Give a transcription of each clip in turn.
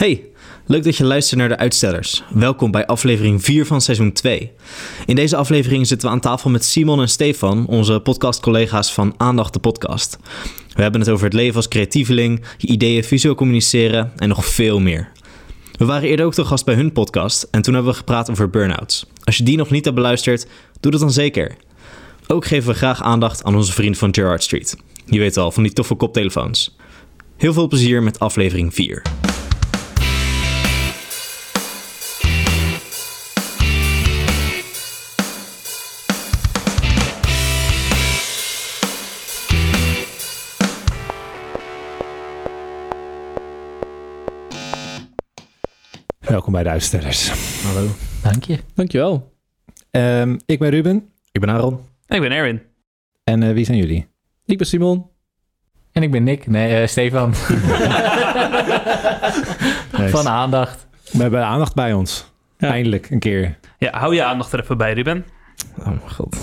Hey, leuk dat je luistert naar de Uitstellers. Welkom bij aflevering 4 van seizoen 2. In deze aflevering zitten we aan tafel met Simon en Stefan, onze podcastcollega's van Aandacht de Podcast. We hebben het over het leven als creatieveling, je ideeën visueel communiceren en nog veel meer. We waren eerder ook te gast bij hun podcast en toen hebben we gepraat over burn-outs. Als je die nog niet hebt beluisterd, doe dat dan zeker. Ook geven we graag aandacht aan onze vriend van Gerard Street. Je weet al, van die toffe koptelefoons. Heel veel plezier met aflevering 4. Welkom bij de uitstellers. Hallo. Dank je. Dankjewel. Ehm ik ben Ruben. Ik ben Aaron. Ik ben Erwin. En eh, wie zijn jullie? Ik ben Simon. En ik ben Nick. Nee, eh, Stefan. Van aandacht. We hebben aandacht bij ons. Ja. Eindelijk, een keer. Ja, hou je aandacht er even bij, Ruben. Oh mijn god.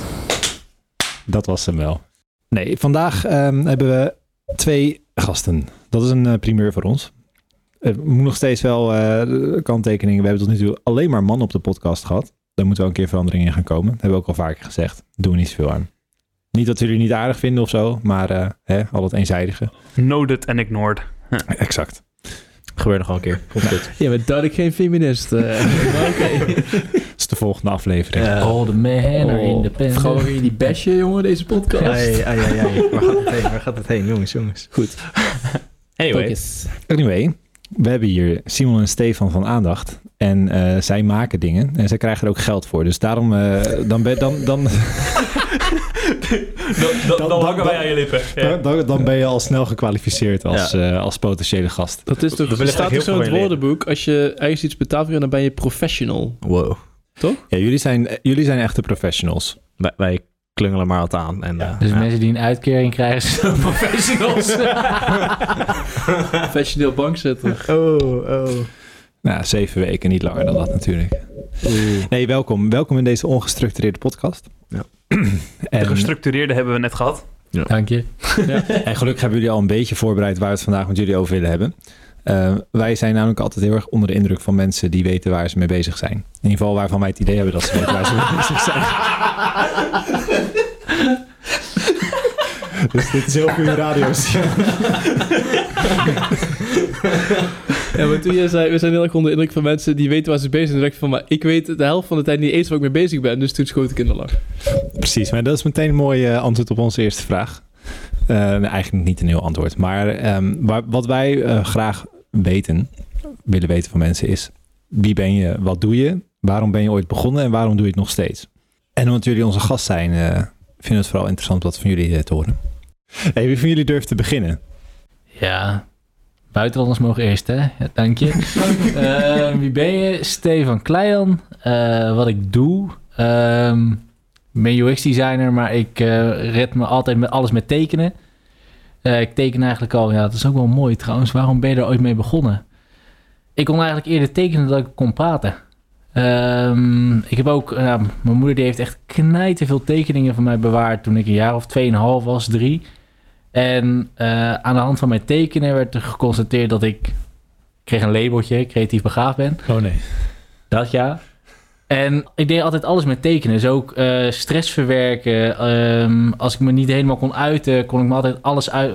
Dat was hem wel. Nee, vandaag ehm, hebben we twee gasten. Dat is een eh, primeur voor ons. Het moet nog steeds wel eh, kanttekeningen. We hebben tot nu toe alleen maar mannen op de podcast gehad. Daar moet wel een keer verandering in gaan komen. Dat hebben we ook al vaker gezegd. Doen we niet zoveel aan. Niet dat jullie niet aardig vinden of zo, maar eh, hè, al het eenzijdige. Noted en ignored. Exact. Gebeurt nog wel een keer. Komt goed. Je bent duidelijk geen feminist. eh. Maar Oké. Dat is de volgende aflevering. Ja. All the men are independent. Gewoon weer die besje, jongen, deze podcast. Ai, ai, ai, ai. Waar gaat het heen? Waar gaat het heen? Jongens, jongens. Goed. Anyway. Anyway, we hebben hier Simon en Stefan van Aandacht. En eh, zij maken dingen en zij krijgen er ook geld voor. Dus daarom, eh, dan, ben, dan, dan, dan, dan, Dan- dan hangen dan- wij aan je lippen. Ja. dan, dan ben je al snel gekwalificeerd als, eh, als potentiële gast. Dat is toch, er staat heel dus zo in het woordenboek, als je ergens iets betaald krijgt, dan ben je professional. Wow. Ja, jullie, zijn, jullie zijn echte professionals. Wij, wij klungelen maar wat aan. En, eh, Dus ja. mensen die een uitkering krijgen, zijn professionals. Professioneel bankzitter. Oh, oh. Nou, zeven weken, niet langer dan dat natuurlijk. Nee, welkom. Welkom in deze ongestructureerde podcast. Ja. De en, gestructureerde hebben we net gehad. Dank je. en gelukkig hebben jullie al een beetje voorbereid waar we het vandaag met jullie over willen hebben. Eh, wij zijn namelijk altijd heel erg onder de indruk van mensen die weten waar ze mee bezig zijn. In ieder geval waarvan wij het idee hebben dat ze weten waar ze mee bezig zijn. dus dit is heel goede radio. Ja, maar toen jij zei, we zijn heel erg onder de indruk van mensen die weten waar ze bezig zijn. Dan dacht ik van, maar ik weet de helft van de tijd niet eens waar ik mee bezig ben. Dus toen schoot ik in de lach. Precies, maar dat is meteen een mooi eh, antwoord op onze eerste vraag. Eh, eigenlijk niet een heel antwoord. Maar ehm, waar, wat wij graag weten, willen weten van mensen is... wie ben je, wat doe je, waarom ben je ooit begonnen en waarom doe je het nog steeds? En omdat jullie onze gast zijn, eh vinden we het vooral interessant wat van jullie eh, te horen. Hey, wie van jullie durft te beginnen? Ja. Buitenlanders mogen eerst, hè? Ja, dank je. Eh, wie ben je? Stefan Kleijan. Eh, wat ik doe? Ehm, ik ben UX-designer, maar ik red me altijd met alles met tekenen. Eh, ik teken eigenlijk al, ja, dat is ook wel mooi trouwens. Waarom ben je er ooit mee begonnen? Ik kon eigenlijk eerder tekenen dan ik kon praten. Ehm, ik heb ook, mijn moeder die heeft echt knijten veel tekeningen van mij bewaard toen ik een jaar of 2,5 was, drie. En eh, aan de hand van mijn tekenen werd er geconstateerd dat ik... ik kreeg een labeltje, creatief begaafd ben. Oh nee. Dat ja. En ik deed altijd alles met tekenen. Dus ook eh, stress verwerken. Ehm, als ik me niet helemaal kon uiten, kon ik me altijd alles uit...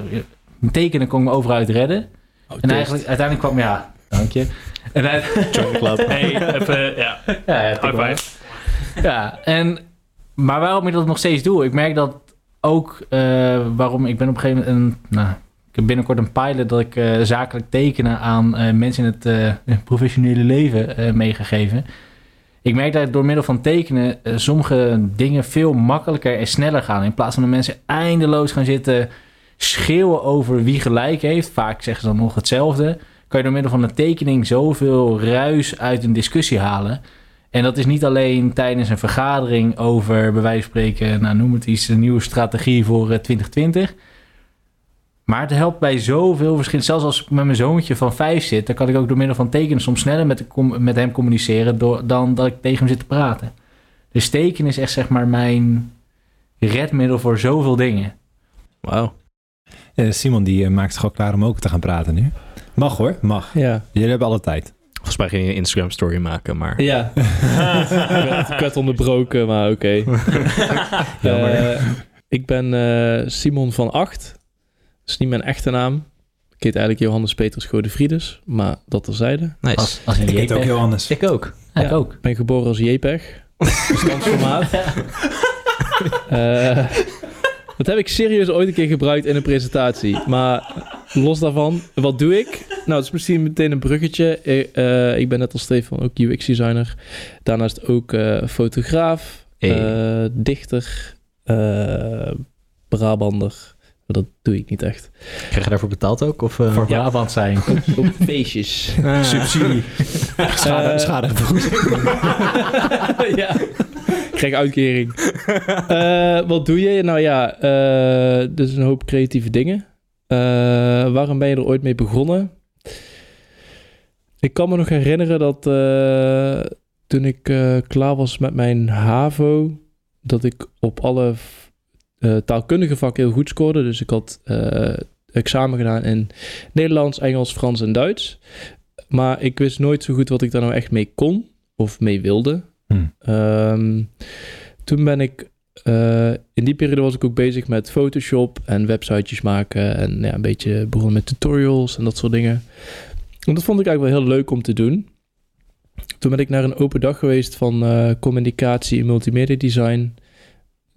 Met tekenen kon ik me overal uit redden. en eigenlijk, uiteindelijk kwam... Ja, dank je. En uit, Hey, even, ja. ja, ja, High five. Ja, en, maar waarom ik dat nog steeds doe, ik merk dat ook eh, waarom ik ben op een gegeven moment, een, nou, ik heb binnenkort een pilot dat ik eh, zakelijk tekenen aan eh, mensen in het eh, professionele leven eh, meegegeven. Ik merk dat door middel van tekenen eh, sommige dingen veel makkelijker en sneller gaan. In plaats van dat mensen eindeloos gaan zitten schreeuwen over wie gelijk heeft. Vaak zeggen ze dan nog hetzelfde. Kan je door middel van een tekening zoveel ruis uit een discussie halen. En dat is niet alleen tijdens een vergadering over, bij wijze van spreken, nou, noem het iets, een nieuwe strategie voor eh, 2020. Maar het helpt bij zoveel verschillende. Zelfs als ik met mijn zoontje van vijf zit, dan kan ik ook door middel van tekenen soms sneller met, met hem communiceren door, dan dat ik tegen hem zit te praten. Dus tekenen is echt zeg maar mijn redmiddel voor zoveel dingen. Wauw. Eh, Simon die eh, maakt zich al klaar om ook te gaan praten nu. Mag hoor, mag. Ja. Jullie hebben alle tijd. Volgens mij ging je een Instagram story maken, maar... Ja. ik, werd, onderbroken, maar oké. Eh, ik ben eh, Simon van Acht. Dat is niet mijn echte naam. Ik heet eigenlijk Johannes Petrus Godefriedus, maar dat terzijde. Nice. Als, als een JPEG. anders. Ik ook. Ja, ik ook. Ik ben geboren als JPEG. Bestandsformaat. Eh, dat heb ik serieus ooit een keer gebruikt in een presentatie. Maar los daarvan, wat doe ik? Nou, het is misschien meteen een bruggetje. Ik, eh, ik ben net als Stefan ook UX-designer. Daarnaast ook eh, fotograaf, Hey. eh, dichter, eh Brabander. Maar dat doe ik niet echt. Krijg je daarvoor betaald ook? Of, eh? Voor Ja. Brabant zijn. Op feestjes. Ah. Subsidie. schade, Eh, schade. ja. Ik krijg uitkering. Eh, wat doe je? Nou ja, eh, dus een hoop creatieve dingen. Eh, waarom ben je er ooit mee begonnen? Ik kan me nog herinneren dat eh, toen ik eh, klaar was met mijn HAVO, dat ik op alle eh, taalkundige vakken heel goed scoorde. Dus ik had eh, examen gedaan in Nederlands, Engels, Frans en Duits. Maar ik wist nooit zo goed wat ik daar nou echt mee kon of mee wilde. Hmm. Ehm, toen ben ik, eh, in die periode was ik ook bezig met Photoshop en websitejes maken. En ja, een beetje begonnen met tutorials en dat soort dingen. En dat vond ik eigenlijk wel heel leuk om te doen. Toen ben ik naar een open dag geweest van communicatie en multimedia design.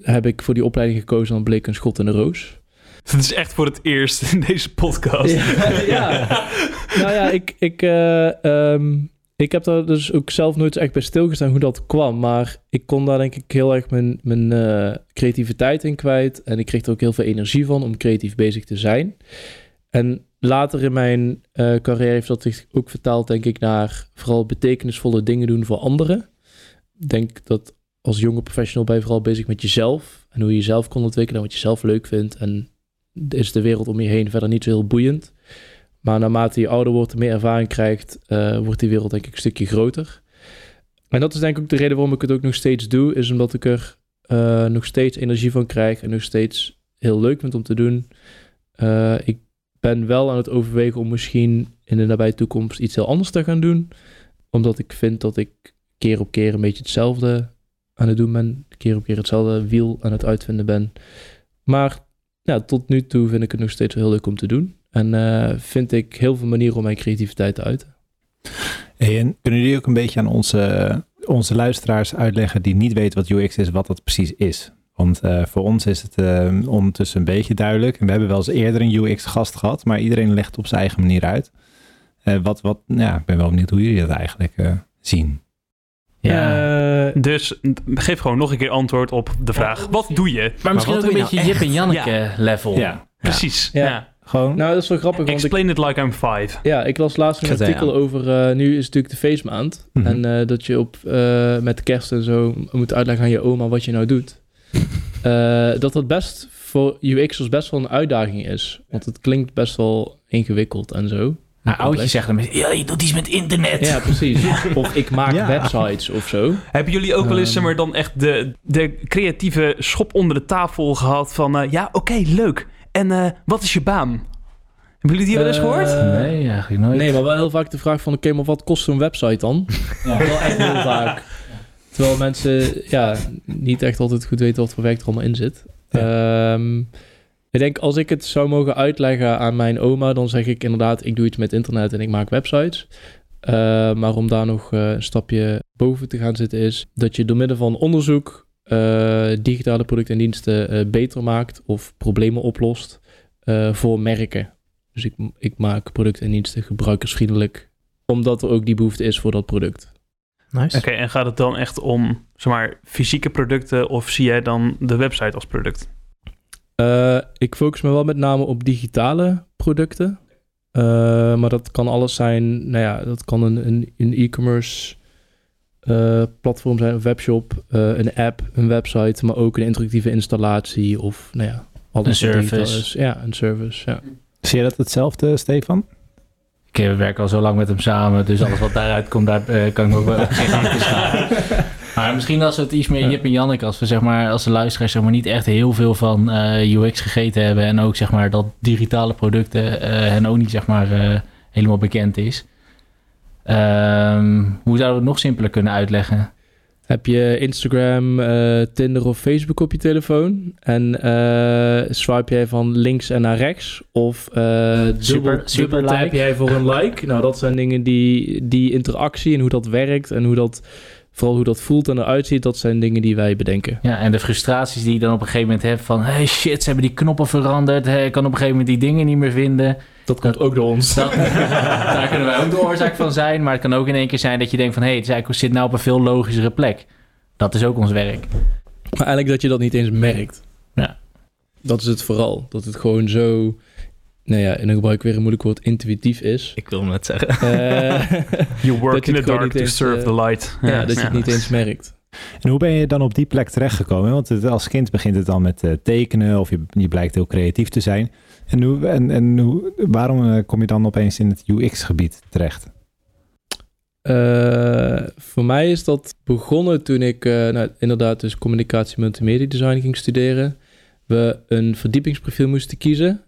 Heb ik voor die opleiding gekozen en dan bleek een schot in de roos. Het is echt voor het eerst in deze podcast. Ja, ja. nou ja, ik, ik, eh, ehm, ik heb daar dus ook zelf nooit echt bij stilgestaan hoe dat kwam. Maar ik kon daar denk ik heel erg mijn, mijn eh, creativiteit in kwijt. En ik kreeg er ook heel veel energie van om creatief bezig te zijn. En later in mijn eh, carrière heeft dat zich ook vertaald, denk ik, naar vooral betekenisvolle dingen doen voor anderen. Ik denk dat als jonge professional ben je vooral bezig met jezelf. En hoe je jezelf kon ontwikkelen en wat je zelf leuk vindt. En is de wereld om je heen verder niet zo heel boeiend. Maar naarmate je ouder wordt en meer ervaring krijgt, eh, wordt die wereld denk ik een stukje groter. En dat is denk ik ook de reden waarom ik het ook nog steeds doe, is omdat ik er eh, nog steeds energie van krijg en nog steeds heel leuk vind om te doen. Eh, ik ben wel aan het overwegen om misschien in de nabije toekomst iets heel anders te gaan doen. Omdat ik vind dat ik keer op keer een beetje hetzelfde aan het doen ben. Keer op keer hetzelfde wiel aan het uitvinden ben. Maar ja, tot nu toe vind ik het nog steeds heel leuk om te doen. En eh, vind ik heel veel manieren om mijn creativiteit te uiten. En kunnen jullie ook een beetje aan onze, onze luisteraars uitleggen die niet weten wat UX is, wat dat precies is? Want eh, voor ons is het eh, ondertussen een beetje duidelijk. En we hebben wel eens eerder een UX-gast gehad, maar iedereen legt op zijn eigen manier uit. Wat, wat, ja, ik ben wel benieuwd hoe jullie dat eigenlijk zien. Ja. Eh, Dus geef gewoon nog een keer antwoord op de vraag: wat doe je? maar misschien ook een beetje nou Jip en Janneke level. Ja, Precies. Ja. Ja. gewoon. nou, dat is wel grappig, want ik, Explain it like I'm five. ja, ik las laatst een artikel over, eh, nu is het natuurlijk de feestmaand. Mhm. En eh, dat je op, eh, met kerst en zo moet uitleggen aan je oma wat je nou doet. Eh, dat dat best voor UX'ers best wel een uitdaging is. Want het klinkt best wel ingewikkeld en zo. Nou, oudjes zeggen dan, ja, je doet iets met internet. Ja, precies. Of ik maak Ja. websites of zo. Hebben jullie ook wel eens Ehm. zeg maar, dan echt de, de creatieve schop onder de tafel gehad van... eh, ja, oké, leuk. En eh, wat is je baan? Hebben jullie die wel eens Eh, gehoord? Nee, eigenlijk nooit. Nee, maar wel heel vaak de vraag van... Oké, maar wat kost zo'n website dan? Ja. Wel echt heel vaak. Terwijl mensen ja, niet echt altijd goed weten wat voor werk er allemaal in zit. Ehm, ik denk, als ik het zou mogen uitleggen aan mijn oma... dan zeg ik inderdaad, ik doe iets met internet en ik maak websites. Eh, maar om daar nog eh, een stapje boven te gaan zitten is... dat je door middel van onderzoek... eh, digitale producten en diensten eh, beter maakt... of problemen oplost eh, voor merken. Dus ik, ik maak producten en diensten gebruikersvriendelijk omdat er ook die behoefte is voor dat product. Nice. Oké, en gaat het dan echt om zeg maar, fysieke producten of zie jij dan de website als product? Eh, ik focus me wel met name op digitale producten. Eh, maar dat kan alles zijn. Nou ja, dat kan een, een, een e-commerce eh, platform zijn, een webshop, eh, een app, een website, maar ook een interactieve installatie of nou ja, alles Een service. is. Ja, een service. Ja. Zie je dat hetzelfde, Stefan? Ik eh, werk al zo lang met hem samen, dus alles wat daaruit komt, daar eh, kan ik me ook wel gigantisch gaan. Maar misschien als we het iets meer Jip en Janneke, als we zeg maar, als de luisteraars zeg maar niet echt heel veel van eh, UX gegeten hebben en ook zeg maar dat digitale producten eh hen ook niet zeg maar eh, helemaal bekend is. Ehm, hoe zouden we het nog simpeler kunnen uitleggen? Heb je Instagram, eh, Tinder of Facebook op je telefoon? En eh, swipe jij van links en naar rechts? Of eh Super- dubbel, super like. jij voor een like? Nou, dat zijn dingen die, die interactie en hoe dat werkt en hoe dat, vooral hoe dat voelt en eruit ziet, dat zijn dingen die wij bedenken. Ja, en de frustraties die je dan op een gegeven moment hebt van... hey shit, ze hebben die knoppen veranderd. Hey, ik kan op een gegeven moment die dingen niet meer vinden. Dat komt ook door ons. Dat, daar kunnen wij ook de oorzaak van zijn. Maar het kan ook in één keer zijn dat je denkt van... hé, hey, het is eigenlijk- zit nou op een veel logischere plek. Dat is ook ons werk. Maar eigenlijk dat je dat niet eens merkt. Ja. Dat is het vooral. Dat het gewoon zo, nou ja, en dan gebruik ik weer een moeilijk woord, intuïtief is. Ik wil hem net zeggen. Eh, You work in the dark to eens, serve eh, the light. ja, dat je het niet eens merkt. En hoe ben je dan op die plek terechtgekomen? Want het- als kind begint het dan met eh, tekenen of je, je blijkt heel creatief te zijn. En, hoe, en, en hoe, waarom kom je dan opeens in het UX-gebied terecht? Eh, voor mij is dat begonnen toen ik eh, nou, inderdaad dus communicatie multimedia design ging studeren. We een verdiepingsprofiel moesten kiezen.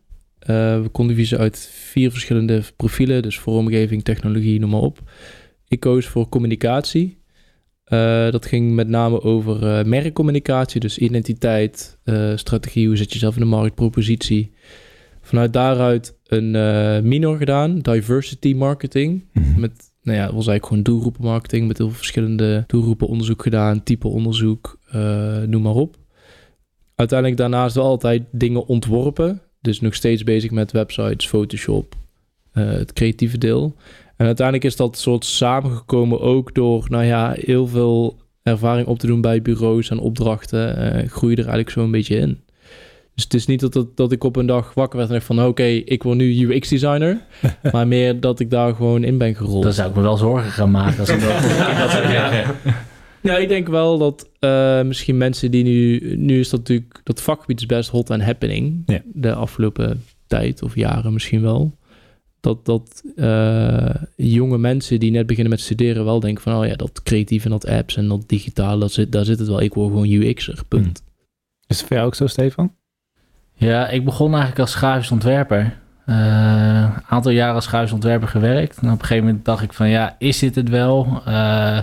Eh, we konden kiezen uit vier verschillende profielen, dus vormgeving, technologie, noem maar op. Ik koos voor communicatie. Eh, dat ging met name over eh, merkcommunicatie, dus identiteit, strategie, hoe zet je jezelf in de markt, propositie. Vanuit daaruit een minor gedaan, diversity marketing. Met, nou ja, het was eigenlijk gewoon doelgroepenmarketing met heel veel verschillende doelgroepen onderzoek gedaan, type onderzoek, noem maar op. Uiteindelijk daarnaast wel altijd dingen ontworpen. Dus nog steeds bezig met websites, Photoshop, eh, het creatieve deel. En uiteindelijk is dat soort samengekomen ook door, nou ja, heel veel ervaring op te doen bij bureaus en opdrachten. eh groei je er eigenlijk zo een beetje in. Dus het is niet dat, dat, dat ik op een dag wakker werd en dacht van... oké, ik word nu UX-designer. maar meer dat ik daar gewoon in ben gerold. Dan zou ik me wel zorgen gaan maken als ik dat, als ik dat zou zeggen. Ja, ik denk wel dat eh, misschien mensen die nu... Nu is dat natuurlijk... Dat vakgebied is best hot and happening. Ja. De afgelopen tijd of jaren misschien wel. Dat, dat eh, jonge mensen die net beginnen met studeren wel denken van... Oh ja, dat creatief en dat apps en dat digitaal, dat zit, daar zit het wel. Ik word gewoon UX'er, punt. Is het voor jou ook zo, Stefan? Ja, ik begon eigenlijk als grafisch ontwerper. Eh, Een aantal jaren als grafisch ontwerper gewerkt. En op een gegeven moment dacht ik van ja, is dit het wel? Eh,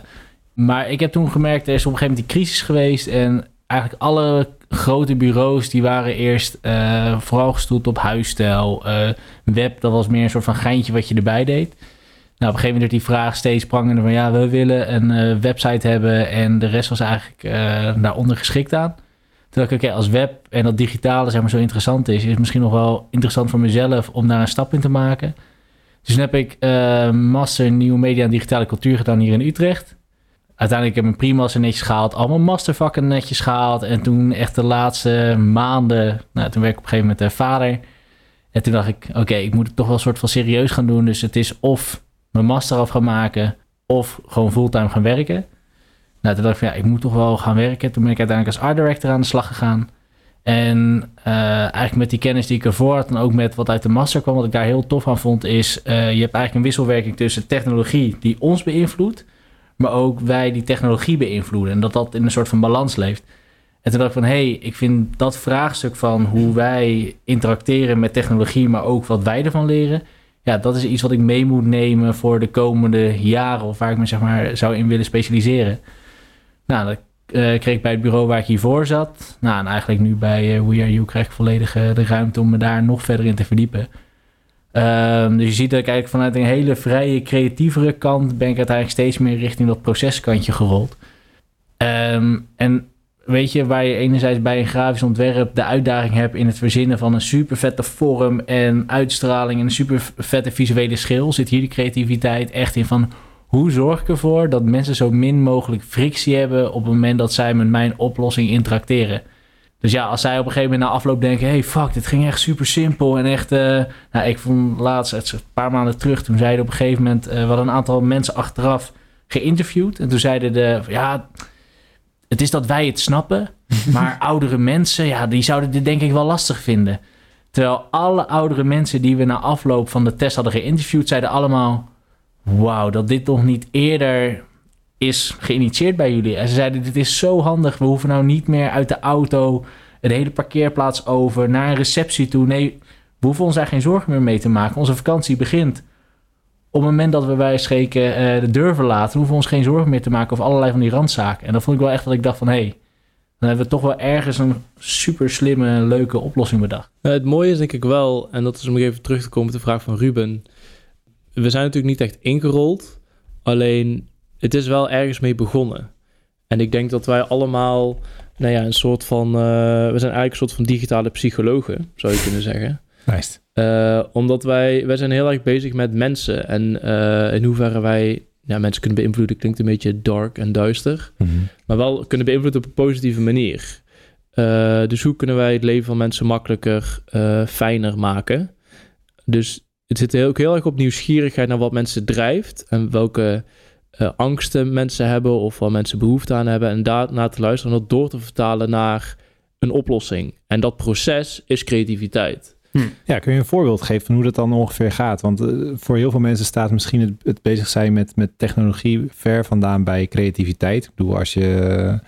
maar ik heb toen gemerkt, er is op een gegeven moment die crisis geweest. En eigenlijk alle grote bureaus die waren eerst eh, vooral gestoeld op huisstijl. Eh, web, dat was meer een soort van geintje wat je erbij deed. Nou, op een gegeven moment werd die vraag steeds prangender van ja, we willen een eh, website hebben. En de rest was eigenlijk daaronder geschikt aan. Dacht ik, oké, als web en dat digitale zeg maar zo interessant is, is het misschien nog wel interessant voor mezelf om daar een stap in te maken. Dus toen heb ik master nieuwe media en digitale cultuur gedaan hier in Utrecht. Uiteindelijk heb ik mijn primaster netjes gehaald, al mijn mastervakken netjes gehaald. En toen echt de laatste maanden, nou toen werd ik op een gegeven moment eh, vader. En toen dacht ik, oké, ik moet het toch wel een soort van serieus gaan doen. Dus het is of mijn master af gaan maken, of gewoon fulltime gaan werken. Nou, toen dacht ik van ja, ik moet toch wel gaan werken. Toen ben ik uiteindelijk als art director aan de slag gegaan. En eh, eigenlijk met die kennis die ik ervoor had en ook met wat uit de master kwam, wat ik daar heel tof aan vond, is eh, je hebt eigenlijk een wisselwerking tussen technologie die ons beïnvloedt, maar ook wij die technologie beïnvloeden. En dat dat in een soort van balans leeft. En toen dacht ik van, hé, hey, ik vind dat vraagstuk van hoe wij interacteren met technologie, maar ook wat wij ervan leren, ja, dat is iets wat ik mee moet nemen voor de komende jaren of waar ik me zeg maar zou in willen specialiseren. Nou, dat eh, kreeg ik bij het bureau waar ik hiervoor zat. Nou, en eigenlijk nu bij eh We Are You krijg ik volledig eh, de ruimte om me daar nog verder in te verdiepen. Ehm, dus je ziet dat ik eigenlijk vanuit een hele vrije, creatievere kant... ben ik uiteindelijk steeds meer richting dat proceskantje gerold. Ehm, en weet je, waar je enerzijds bij een grafisch ontwerp de uitdaging hebt... in het verzinnen van een super vette vorm en uitstraling... en een super vette visuele schil... zit hier de creativiteit echt in van hoe zorg ik ervoor dat mensen zo min mogelijk frictie hebben op het moment dat zij met mijn oplossing interacteren. Dus ja, als zij op een gegeven moment na afloop denken: hey, fuck, dit ging echt super simpel. En echt, eh, nou, ik vond laatst, een paar maanden terug, toen zeiden op een gegeven moment, we hadden een aantal mensen achteraf geïnterviewd. En toen zeiden de, ja, het is dat wij het snappen, maar oudere mensen, ja, die zouden dit denk ik wel lastig vinden. Terwijl alle oudere mensen die we na afloop van de test hadden geïnterviewd, zeiden allemaal: Wauw, dat dit nog niet eerder is geïnitieerd bij jullie. En ze zeiden: Dit is zo handig. We hoeven nou niet meer uit de auto een hele parkeerplaats over naar een receptie toe. Nee, we hoeven ons daar geen zorgen meer mee te maken. Onze vakantie begint op het moment dat we bij scheken eh, de deur verlaten, hoeven we ons geen zorgen meer te maken over allerlei van die randzaken. En dat vond ik wel echt dat ik dacht van, hé, hey, dan hebben we toch wel ergens een super slimme, leuke oplossing bedacht. Nou, het mooie is denk ik wel, en dat is om even terug te komen op de vraag van Ruben. We zijn natuurlijk niet echt ingerold, alleen het is wel ergens mee begonnen. En ik denk dat wij allemaal, nou ja, een soort van, eh, we zijn eigenlijk een soort van digitale psychologen, zou je kunnen zeggen. Nice. Eh, omdat wij, wij zijn heel erg bezig met mensen en eh, in hoeverre wij ja, mensen kunnen beïnvloeden, klinkt een beetje dark en duister, Mhm. maar wel kunnen beïnvloeden op een positieve manier. Dus hoe kunnen wij het leven van mensen makkelijker, fijner maken? Dus het zit ook heel erg op nieuwsgierigheid naar wat mensen drijft en welke eh, angsten mensen hebben of waar mensen behoefte aan hebben. En daarna te luisteren en dat door te vertalen naar een oplossing. En dat proces is creativiteit. Ja, kun je een voorbeeld geven van hoe dat dan ongeveer gaat? Want eh, voor heel veel mensen staat misschien het, het bezig zijn met, met technologie ver vandaan bij creativiteit. Ik bedoel, als je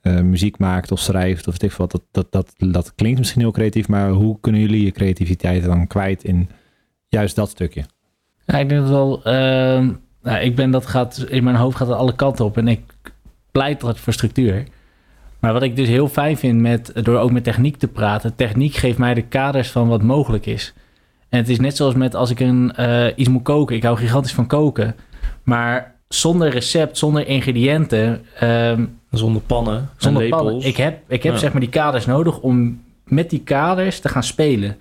eh, muziek maakt of schrijft of ik wat, dat, dat, dat, dat klinkt misschien heel creatief, maar hoe kunnen jullie je creativiteit dan kwijt in juist dat stukje? Ja, ik denk dat wel. Nou, ik ben dat gaat in mijn hoofd gaat het alle kanten op en ik pleit altijd voor structuur. Maar wat ik dus heel fijn vind met door ook met techniek te praten, techniek geeft mij de kaders van wat mogelijk is. En het is net zoals met als ik een, eh, iets moet koken. Ik hou gigantisch van koken, maar zonder recept, zonder ingrediënten, ehm, Zonder pannen, zonder lepels. pannen. Ik heb, ik heb Ja. zeg maar die kaders nodig om met die kaders te gaan spelen.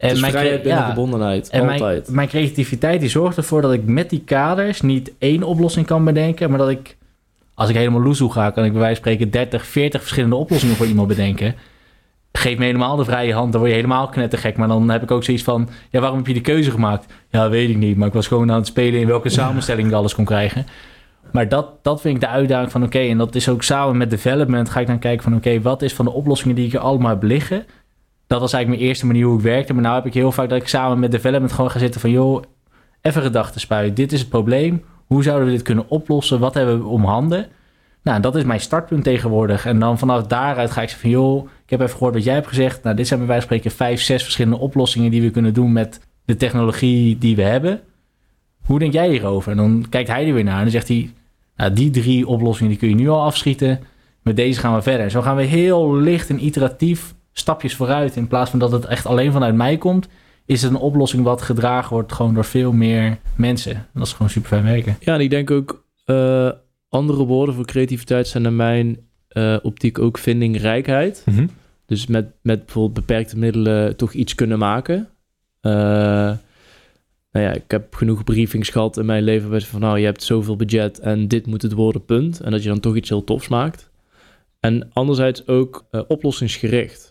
Is mijn vrijheid cre- binnen ja. gebondenheid, En mijn, altijd. mijn creativiteit die zorgt ervoor dat ik met die kaders niet één oplossing kan bedenken, maar dat ik, als ik helemaal loezoe ga, kan ik bij wijze van spreken 30, 40 verschillende oplossingen voor iemand bedenken. Geef me helemaal de vrije hand, dan word je helemaal knettergek. Maar dan heb ik ook zoiets van, ja, waarom heb je die keuze gemaakt? Ja, weet ik niet, maar ik was gewoon aan het spelen in welke samenstelling ik alles kon krijgen. Maar dat, dat vind ik de uitdaging van, oké, en dat is ook samen met development, ga ik dan kijken van, oké, wat is van de oplossingen die ik er allemaal heb liggen? Dat was eigenlijk mijn eerste manier hoe ik werkte. Maar nu heb ik heel vaak dat ik samen met development gewoon ga zitten van... joh, even gedachten spuien. Dit is het probleem. Hoe zouden we dit kunnen oplossen? Wat hebben we om handen? Nou, dat is mijn startpunt tegenwoordig. En dan vanaf daaruit ga ik zeggen van... joh, ik heb even gehoord wat jij hebt gezegd. Nou, dit zijn bij wijze van spreken vijf, zes verschillende oplossingen... die we kunnen doen met de technologie die we hebben. Hoe denk jij hierover? En dan kijkt hij er weer naar en dan zegt hij... Nou, die drie oplossingen die kun je nu al afschieten. Met deze gaan we verder. Zo gaan we heel licht en iteratief stapjes vooruit. In plaats van dat het echt alleen vanuit mij komt, is het een oplossing wat gedragen wordt gewoon door veel meer mensen. En dat is gewoon super fijn werken. Ja, en ik denk ook eh, andere woorden voor creativiteit zijn in mijn eh, optiek ook vindingrijkheid. Dus met, met bijvoorbeeld beperkte middelen toch iets kunnen maken. Eh, nou ja, ik heb genoeg briefings gehad in mijn leven waar ze van nou, je hebt zoveel budget en dit moet het worden, punt. En dat je dan toch iets heel tofs maakt. En anderzijds ook eh, oplossingsgericht.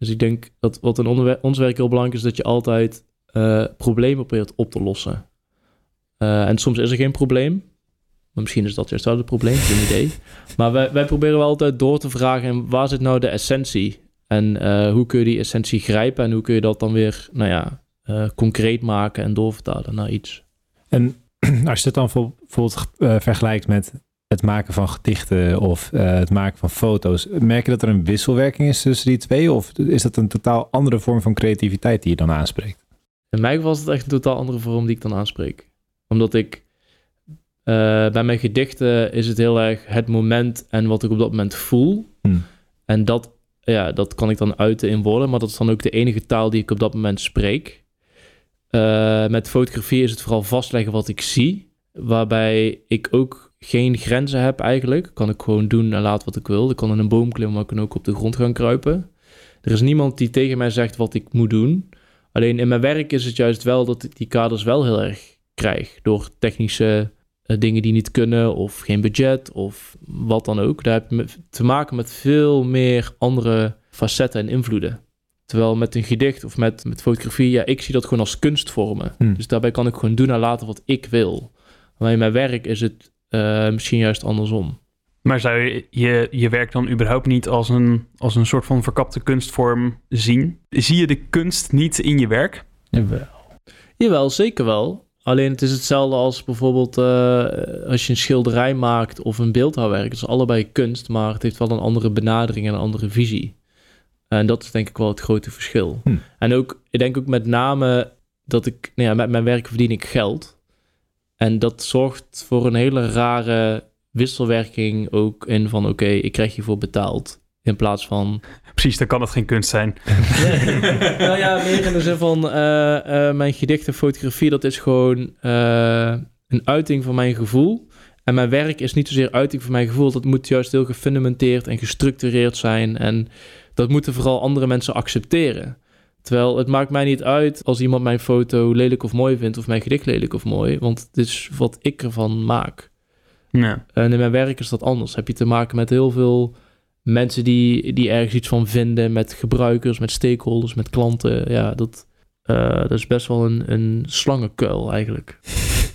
Dus ik denk dat wat in ons werk heel belangrijk is, dat je altijd eh, problemen probeert op te lossen. Eh, en soms is er geen probleem. Maar misschien is dat juist wel het probleem, geen idee. Maar wij, wij proberen wel altijd door te vragen... en waar zit nou de essentie? En eh, hoe kun je die essentie grijpen... en hoe kun je dat dan weer, nou ja, concreet maken... en doorvertalen naar iets. En als je het dan voor- bijvoorbeeld vergelijkt met het maken van gedichten of eh, het maken van foto's, merk je dat er een wisselwerking is tussen die twee? Of is dat een totaal andere vorm van creativiteit die je dan aanspreekt? In mijn geval is het echt een totaal andere vorm die ik dan aanspreek. Omdat ik... eh, bij mijn gedichten is het heel erg het moment... en wat ik op dat moment voel. Hmm. En dat, ja, dat kan ik dan uiten in woorden, maar dat is dan ook de enige taal die ik op dat moment spreek. Eh, met fotografie is het vooral vastleggen wat ik zie, waarbij ik ook geen grenzen heb eigenlijk. Kan ik gewoon doen en laten wat ik wil. Ik kan in een boom klimmen, maar ik kan ook op de grond gaan kruipen. Er is niemand die tegen mij zegt wat ik moet doen. Alleen in mijn werk is het juist wel dat ik die kaders wel heel erg krijg door technische eh, dingen die niet kunnen of geen budget of wat dan ook. Daar heb je te maken met veel meer andere facetten en invloeden. Terwijl met een gedicht of met, met fotografie, ja, ik zie dat gewoon als kunstvormen. Hmm. Dus daarbij kan ik gewoon doen en laten wat ik wil. Maar in mijn werk is het eh, misschien juist andersom. Maar zou je, je je werk dan überhaupt niet als een, als een soort van verkapte kunstvorm zien? Zie je de kunst niet in je werk? Jawel, zeker wel. Alleen het is hetzelfde als bijvoorbeeld eh, als je een schilderij maakt of een beeldhouwwerk. Het is allebei kunst, maar het heeft wel een andere benadering en een andere visie. En dat is denk ik wel het grote verschil. Hm. En ook, ik denk ook met name dat ik, nou ja, met mijn werk verdien ik geld. En dat zorgt voor een hele rare wisselwerking ook in van oké, ik krijg hiervoor betaald. In plaats van Precies, dan kan het geen kunst zijn. nou ja, meer in de zin van eh, eh, mijn gedichten, fotografie, dat is gewoon eh, een uiting van mijn gevoel. En mijn werk is niet zozeer uiting van mijn gevoel. Dat moet juist heel gefundamenteerd en gestructureerd zijn. En dat moeten vooral andere mensen accepteren. Terwijl het maakt mij niet uit als iemand mijn foto lelijk of mooi vindt of mijn gedicht lelijk of mooi. Want het is wat ik ervan maak. Ja. En in mijn werk is dat anders. Heb je te maken met heel veel mensen die, die ergens iets van vinden, met gebruikers, met stakeholders, met klanten. Ja, dat, eh, dat is best wel een, een slangenkuil eigenlijk.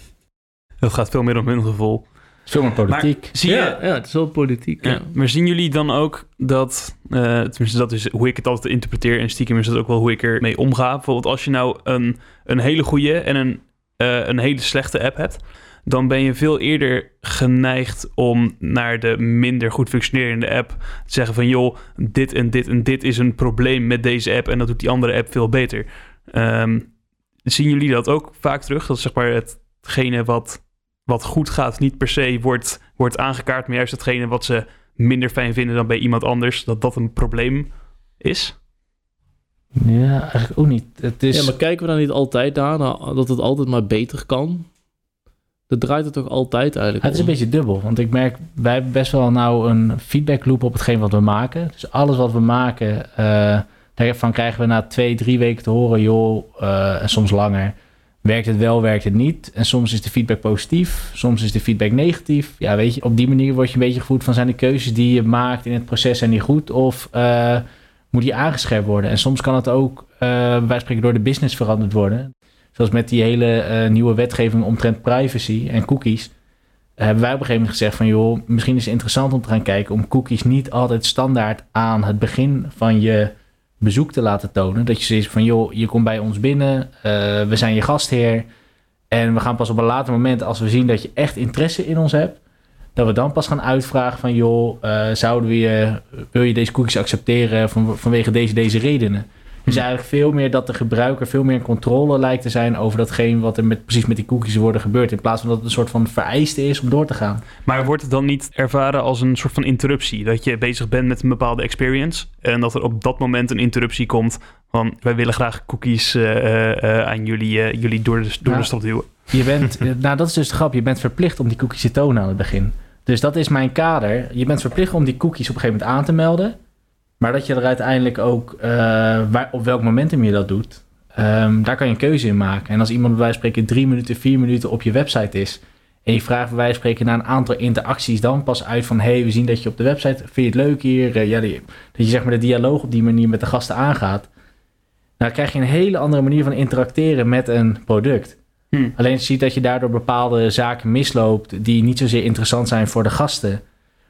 Het gaat veel meer om hun gevoel. Meer politiek. Maar zie je, ja, ja, het is wel politiek. Ja, Ja. maar zien jullie dan ook dat, eh, tenminste dat is hoe ik het altijd interpreteer en stiekem is dat ook wel hoe ik ermee omga. Bijvoorbeeld als je nou een, een hele goede en een, eh, een hele slechte app hebt, dan ben je veel eerder geneigd om naar de minder goed functionerende app te zeggen van joh, dit en dit en dit is een probleem met deze app en dat doet die andere app veel beter. Ehm, zien jullie dat ook vaak terug? Dat zeg maar hetgene wat, wat goed gaat niet per se wordt, wordt aangekaart, maar juist hetgene wat ze minder fijn vinden dan bij iemand anders, dat dat een probleem is? Ja, eigenlijk ook niet. Het is... Ja, maar kijken we dan niet altijd naar, dat het altijd maar beter kan? Dat draait het toch altijd eigenlijk Het is een beetje dubbel, want ik merk, wij hebben best wel nou een feedback loop op hetgeen wat we maken. Dus alles wat we maken, eh, daarvan krijgen we na twee, drie weken te horen, joh, eh, en soms langer, werkt het wel, werkt het niet. En soms is de feedback positief, soms is de feedback negatief. Ja, weet je, op die manier word je een beetje gevoed van zijn de keuzes die je maakt in het proces zijn die goed of eh, moet die aangescherpt worden. En soms kan het ook, eh wij spreken door de business veranderd worden. Zoals met die hele eh, nieuwe wetgeving omtrent privacy en cookies. hebben wij op een gegeven moment gezegd van joh, misschien is het interessant om te gaan kijken om cookies niet altijd standaard aan het begin van je bezoek te laten tonen. Dat je zoiets van joh, je komt bij ons binnen, eh, we zijn je gastheer en we gaan pas op een later moment als we zien dat je echt interesse in ons hebt, dat we dan pas gaan uitvragen van joh, eh, zouden we je, wil je deze cookies accepteren van, vanwege deze, deze redenen? Dus eigenlijk veel meer dat de gebruiker veel meer in controle lijkt te zijn over datgene wat er met, precies met die cookies worden gebeurd. In plaats van dat het een soort van vereiste is om door te gaan. Maar wordt het dan niet ervaren als een soort van interruptie? Dat je bezig bent met een bepaalde experience en dat er op dat moment een interruptie komt van wij willen graag cookies eh, eh, eh, aan jullie, jullie door de, door de stad duwen. Je bent, nou dat is dus de grap, je bent verplicht om die cookies te tonen aan het begin. Dus dat is mijn kader. Je bent verplicht om die cookies op een gegeven moment aan te melden. Maar dat je er uiteindelijk ook, eh, waar, op welk momentum je dat doet, ehm, daar kan je een keuze in maken. En als iemand bij wijze van spreken drie minuten, vier minuten op je website is... en je vraagt bij wijze van spreken naar een aantal interacties dan pas uit van... hé, hey, we zien dat je op de website, vind je het leuk hier? Eh, ja, die- dat je zeg maar de dialoog op die manier met de gasten aangaat. Dan krijg je een hele andere manier van interacteren met een product. Hm. Alleen je ziet dat je daardoor bepaalde zaken misloopt die niet zozeer interessant zijn voor de gasten,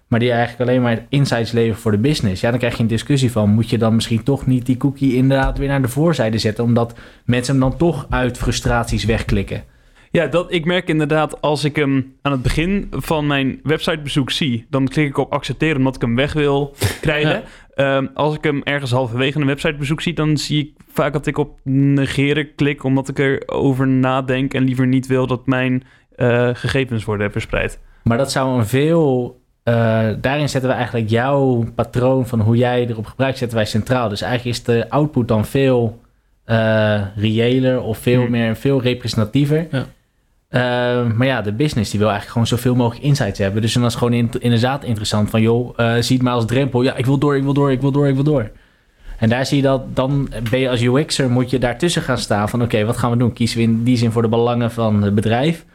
maar die eigenlijk alleen maar insights leveren voor de business. Ja, dan krijg je een discussie van, moet je dan misschien toch niet die cookie inderdaad weer naar de voorzijde zetten, omdat mensen hem dan toch uit frustraties wegklikken. Ja, dat, ik merk inderdaad als ik hem aan het begin van mijn websitebezoek zie, dan klik ik op accepteren omdat ik hem weg wil krijgen. Ja. Ehm, als ik hem ergens halverwege een websitebezoek zie, dan zie ik vaak dat ik op negeren klik omdat ik erover nadenk en liever niet wil dat mijn eh, gegevens worden verspreid. Maar dat zou een veel. Eh, daarin zetten we eigenlijk jouw patroon van hoe jij erop gebruikt, zetten wij centraal. Dus eigenlijk is de output dan veel eh reëler of veel Hmm. meer, veel representatiever. Ja. Eh, maar ja, de business die wil eigenlijk gewoon zoveel mogelijk insights hebben. Dus dan is het gewoon in, inderdaad interessant van, joh, eh, zie het maar als drempel. Ja, ik wil door, ik wil door, ik wil door, ik wil door. En daar zie je dat, dan ben je als UX'er, moet je daartussen gaan staan van, oké, wat gaan we doen? Kiezen we in die zin voor de belangen van het bedrijf?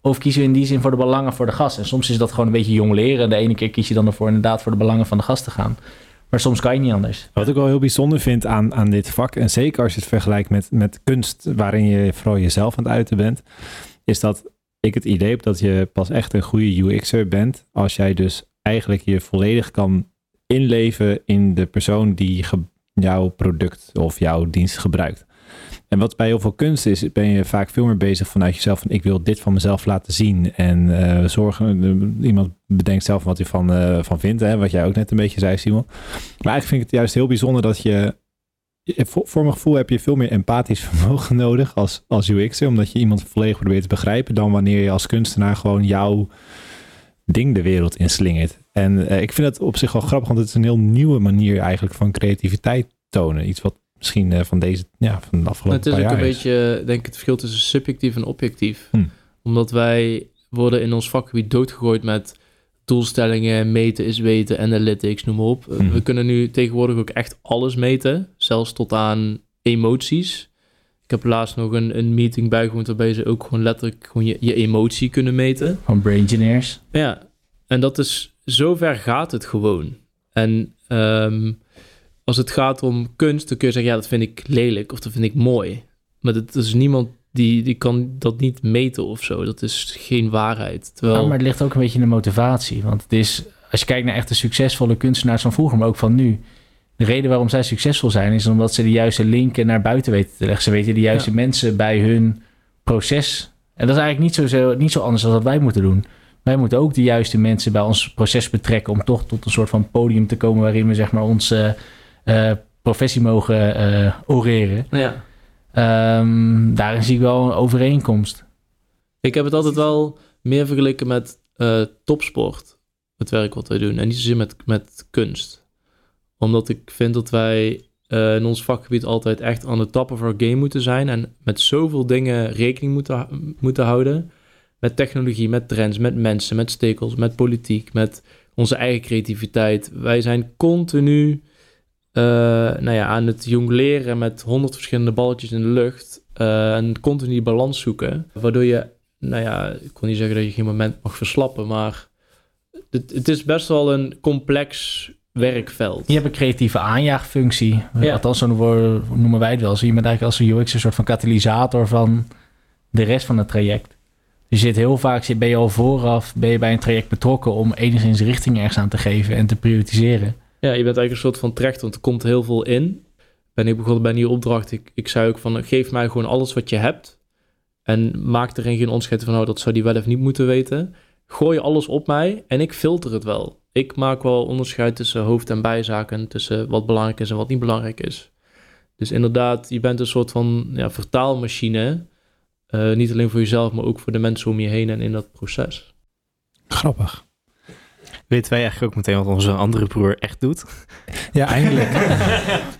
Of kiezen we in die zin voor de belangen voor de gast? En soms is dat gewoon een beetje jong leren. De ene keer kies je dan ervoor inderdaad voor de belangen van de gast te gaan. Maar soms kan je niet anders. Wat ik wel heel bijzonder vind aan, aan dit vak, en zeker als je het vergelijkt met, met kunst, waarin je vooral jezelf aan het uiten bent, is dat ik het idee heb dat je pas echt een goede UX'er bent als jij dus eigenlijk je volledig kan inleven in de persoon die jouw product of jouw dienst gebruikt. En wat bij heel veel kunst is, ben je vaak veel meer bezig vanuit jezelf van ik wil dit van mezelf laten zien en eh, zorgen, iemand bedenkt zelf wat hij van, eh, van vindt, hè, wat jij ook net een beetje zei Simon. Maar eigenlijk vind ik het juist heel bijzonder dat je voor, mijn gevoel heb je veel meer empathisch vermogen nodig als, als UX'er, omdat je iemand volledig probeert te begrijpen, dan wanneer je als kunstenaar gewoon jouw ding de wereld inslingert. En eh, ik vind het op zich wel grappig, want het is een heel nieuwe manier eigenlijk van creativiteit tonen. Iets wat misschien eh, van deze, ja, van de afgelopen Het is paar ook jaar een is. beetje, denk ik, het verschil tussen subjectief en objectief. Hm. Omdat wij worden in ons vakgebied doodgegooid met doelstellingen, meten is weten, analytics, noem maar op. Eh, Mhm. We kunnen nu tegenwoordig ook echt alles meten, zelfs tot aan emoties. Ik heb laatst nog een, een meeting bijgewoond waarbij ze ook gewoon letterlijk gewoon je, je emotie kunnen meten. Van Brain Engineers. Ja, en dat is, zover gaat het gewoon. En ehm, als het gaat om kunst, dan kun je zeggen, ja, dat vind ik lelijk of dat vind ik mooi. Maar het is niemand die, die kan dat niet meten of zo. Dat is geen waarheid. Terwijl, Ja, maar het ligt ook een beetje in de motivatie. Want het is, als je kijkt naar echt de succesvolle kunstenaars van vroeger, maar ook van nu. De reden waarom zij succesvol zijn, is omdat ze de juiste linken naar buiten weten te leggen. Ze weten de juiste Ja. mensen bij hun proces. En dat is eigenlijk niet zo, zo, niet zo anders dan wat wij moeten doen. Wij moeten ook de juiste mensen bij ons proces betrekken om toch tot een soort van podium te komen waarin we zeg maar onze eh, professie mogen eh, oreren. ja. Ehm, daarin zie ik wel een overeenkomst. Ik heb het altijd wel meer vergeleken met eh, topsport. Het werk wat wij doen. En niet zozeer met, met kunst. Omdat ik vind dat wij eh, in ons vakgebied altijd echt aan de top of our game moeten zijn. En met zoveel dingen rekening moeten, moeten houden. Met technologie, met trends, met mensen, met stakeholders, met politiek, met onze eigen creativiteit. Wij zijn continu eh, nou ja, aan het jongleren met honderd verschillende balletjes in de lucht. eh, en continu die balans zoeken. Waardoor je nou ja, ik wil niet zeggen dat je geen moment mag verslappen, maar het, het is best wel een complex werkveld. Je hebt een creatieve aanjaagfunctie. Ja. Althans, zo noemen wij het wel. Zo je bent eigenlijk als een UX een soort van katalysator van de rest van het traject. Dus je zit heel vaak, zit- ben je al vooraf ben je bij een traject betrokken om enigszins richting ergens aan te geven en te prioritiseren. Ja, je bent eigenlijk een soort van terecht, want er komt heel veel in. Ben ik begonnen bij nieuwe opdracht. Ik, ik zei ook van, geef mij gewoon alles wat je hebt. En maak erin geen onderscheid van, nou, dat zou die wel of niet moeten weten. Gooi alles op mij en ik filter het wel. Ik maak wel onderscheid tussen hoofd- en bijzaken, tussen wat belangrijk is en wat niet belangrijk is. Dus inderdaad, je bent een soort van ja, vertaalmachine. Eh, niet alleen voor jezelf, maar ook voor de mensen om je heen en in dat proces. Grappig. Weten wij eigenlijk ook meteen wat onze andere broer echt doet? Ja, eindelijk.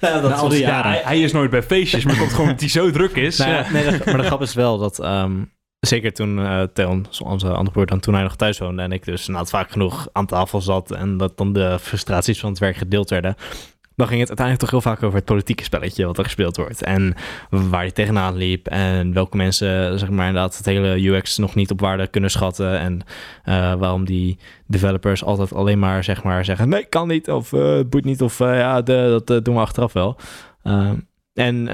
Ja, Nou, hij, hij is nooit bij feestjes, maar komt gewoon omdat hij zo druk is. Nou Ja. nee, de- maar de grap is wel dat... ehm, zeker toen uh, Theon, onze andere broer, dan toen hij nog thuis woonde... en ik dus nou, vaak genoeg aan tafel zat... en dat dan de frustraties van het werk gedeeld werden... dan ging het uiteindelijk toch heel vaak over het politieke spelletje... wat er gespeeld wordt. En waar hij tegenaan liep... en welke mensen, zeg maar, inderdaad... het hele UX nog niet op waarde kunnen schatten... en uh, waarom die developers altijd alleen maar, zeg maar zeggen... nee, kan niet, of uh, het boeit niet, of uh, ja, de, dat doen we achteraf wel... en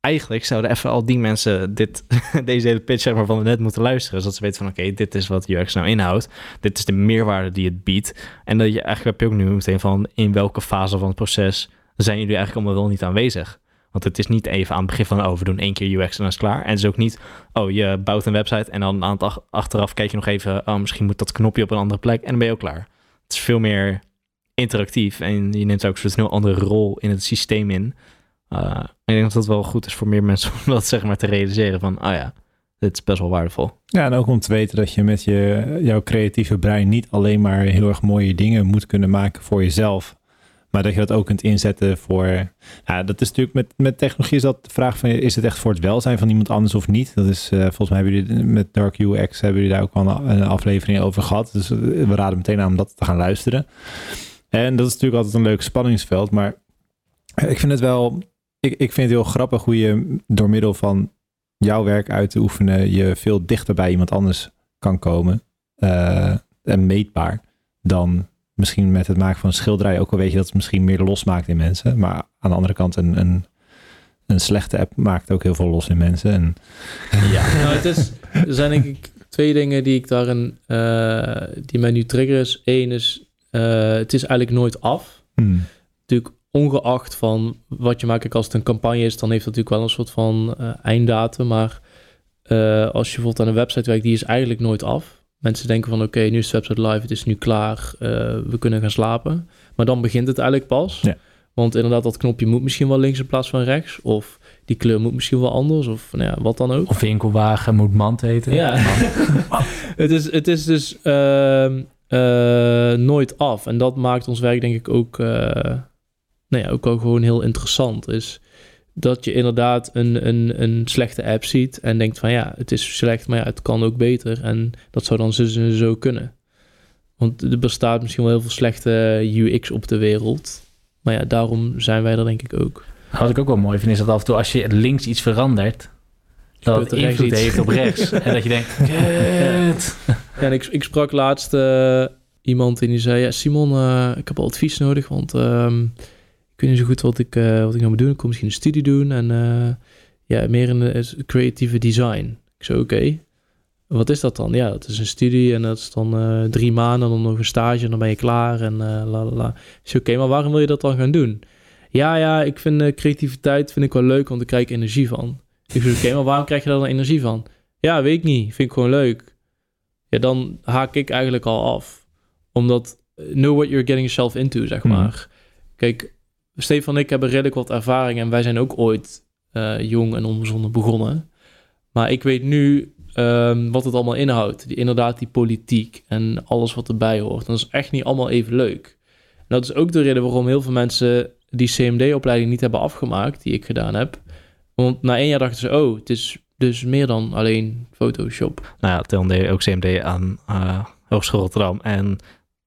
eigenlijk zouden even al die mensen dit, deze hele pitch zeg maar, van net moeten luisteren. Zodat ze weten van oké, dit is wat UX nou inhoudt. Dit is de meerwaarde die het biedt. En dat je eigenlijk heb je ook nu meteen van in welke fase van het proces zijn jullie eigenlijk allemaal wel niet aanwezig. Want het is niet even aan het begin van, oh, we doen één keer UX en dan is het klaar. En het is ook niet, oh, je bouwt een website en dan aan het achteraf kijk je nog even, oh, misschien moet dat knopje op een andere plek en dan ben je ook klaar. Het is veel meer interactief en je neemt ook een heel andere rol in het systeem in. Uh, ik denk dat dat wel goed is voor meer mensen om dat zeg maar te realiseren van, oh ja, dit is best wel waardevol. Ja, en ook om te weten dat je met je, jouw creatieve brein niet alleen maar heel erg mooie dingen moet kunnen maken voor jezelf, maar dat je dat ook kunt inzetten voor, ja, dat is natuurlijk met, met technologie is dat de vraag van, is het echt voor het welzijn van iemand anders of niet? Dat is, uh, volgens mij hebben jullie met Dark UX, hebben jullie daar ook al een, een aflevering over gehad, dus we raden meteen aan om dat te gaan luisteren. En dat is natuurlijk altijd een leuk spanningsveld, maar ik vind het wel ik, ik vind het heel grappig hoe je door middel van jouw werk uit te oefenen, je veel dichter bij iemand anders kan komen. Uh, en meetbaar dan misschien met het maken van een schilderij. Ook al weet je dat het misschien meer losmaakt in mensen. Maar aan de andere kant, een, een, een slechte app maakt ook heel veel los in mensen. En... Ja, nou, het is, er zijn denk ik twee dingen die ik daarin, uh, die mij nu triggeren. Is één is, uh, het is eigenlijk nooit af. Hmm. Natuurlijk ongeacht van wat je maakt, als het een campagne is, dan heeft het natuurlijk wel een soort van uh, einddatum. Maar uh, als je bijvoorbeeld aan een website werkt, die is eigenlijk nooit af. Mensen denken van oké, okay, nu is de website live, het is nu klaar, uh, we kunnen gaan slapen. Maar dan begint het eigenlijk pas. Ja. Want inderdaad, dat knopje moet misschien wel links in plaats van rechts. Of die kleur moet misschien wel anders. Of nou ja, wat dan ook. Of winkelwagen moet mand heten. Ja. het, is, het is dus ehm, eh, nooit af. En dat maakt ons werk denk ik ook, nou ja, ook wel gewoon heel interessant. Is dat je inderdaad een, een, een slechte app ziet en denkt van ja, het is slecht, maar ja, het kan ook beter. En dat zou dan zo, zo kunnen. Want er bestaat misschien wel heel veel slechte UX op de wereld. Maar ja, daarom zijn wij er denk ik ook. Wat ik ook wel mooi vind, is dat af en toe als je links iets verandert, dat het invloed heeft op rechts. en dat je denkt. Ja, en ik, ik sprak laatst uh, iemand en die zei, ja, Simon, uh, ik heb al advies nodig, want um, ik weet niet zo goed wat ik, uh, wat ik nou moet doen. Ik kom misschien een studie doen en ja, meer in het creatieve design. Ik zei, oké. Okay. Wat is dat dan? Ja, dat is een studie en dat is dan drie maanden, dan nog een stage en dan ben je klaar en la la la. Ik zei, oké, maar waarom wil je dat dan gaan doen? Ja, ja, ik vind creativiteit vind ik wel leuk, want ik krijg energie van. Ik zei, oké, maar waarom krijg je daar dan energie van? Ja, weet ik niet. Vind ik gewoon leuk. Ja, dan haak ik eigenlijk al af. Omdat, know what you're getting yourself into, zeg maar. Kijk, Stefan en ik hebben redelijk wat ervaring en wij zijn ook ooit uh, jong en onbezonnen begonnen. Maar ik weet nu um, wat het allemaal inhoudt. Die, inderdaad, die politiek en alles wat erbij hoort. Dat is echt niet allemaal even leuk. Dat is ook de reden waarom heel veel mensen die CMD-opleiding niet hebben afgemaakt, die ik gedaan heb. Want na één jaar dachten ze, oh, het is dus meer dan alleen Photoshop. Nou ja, Tel deed ook CMD aan uh, Hogeschool Rotterdam. En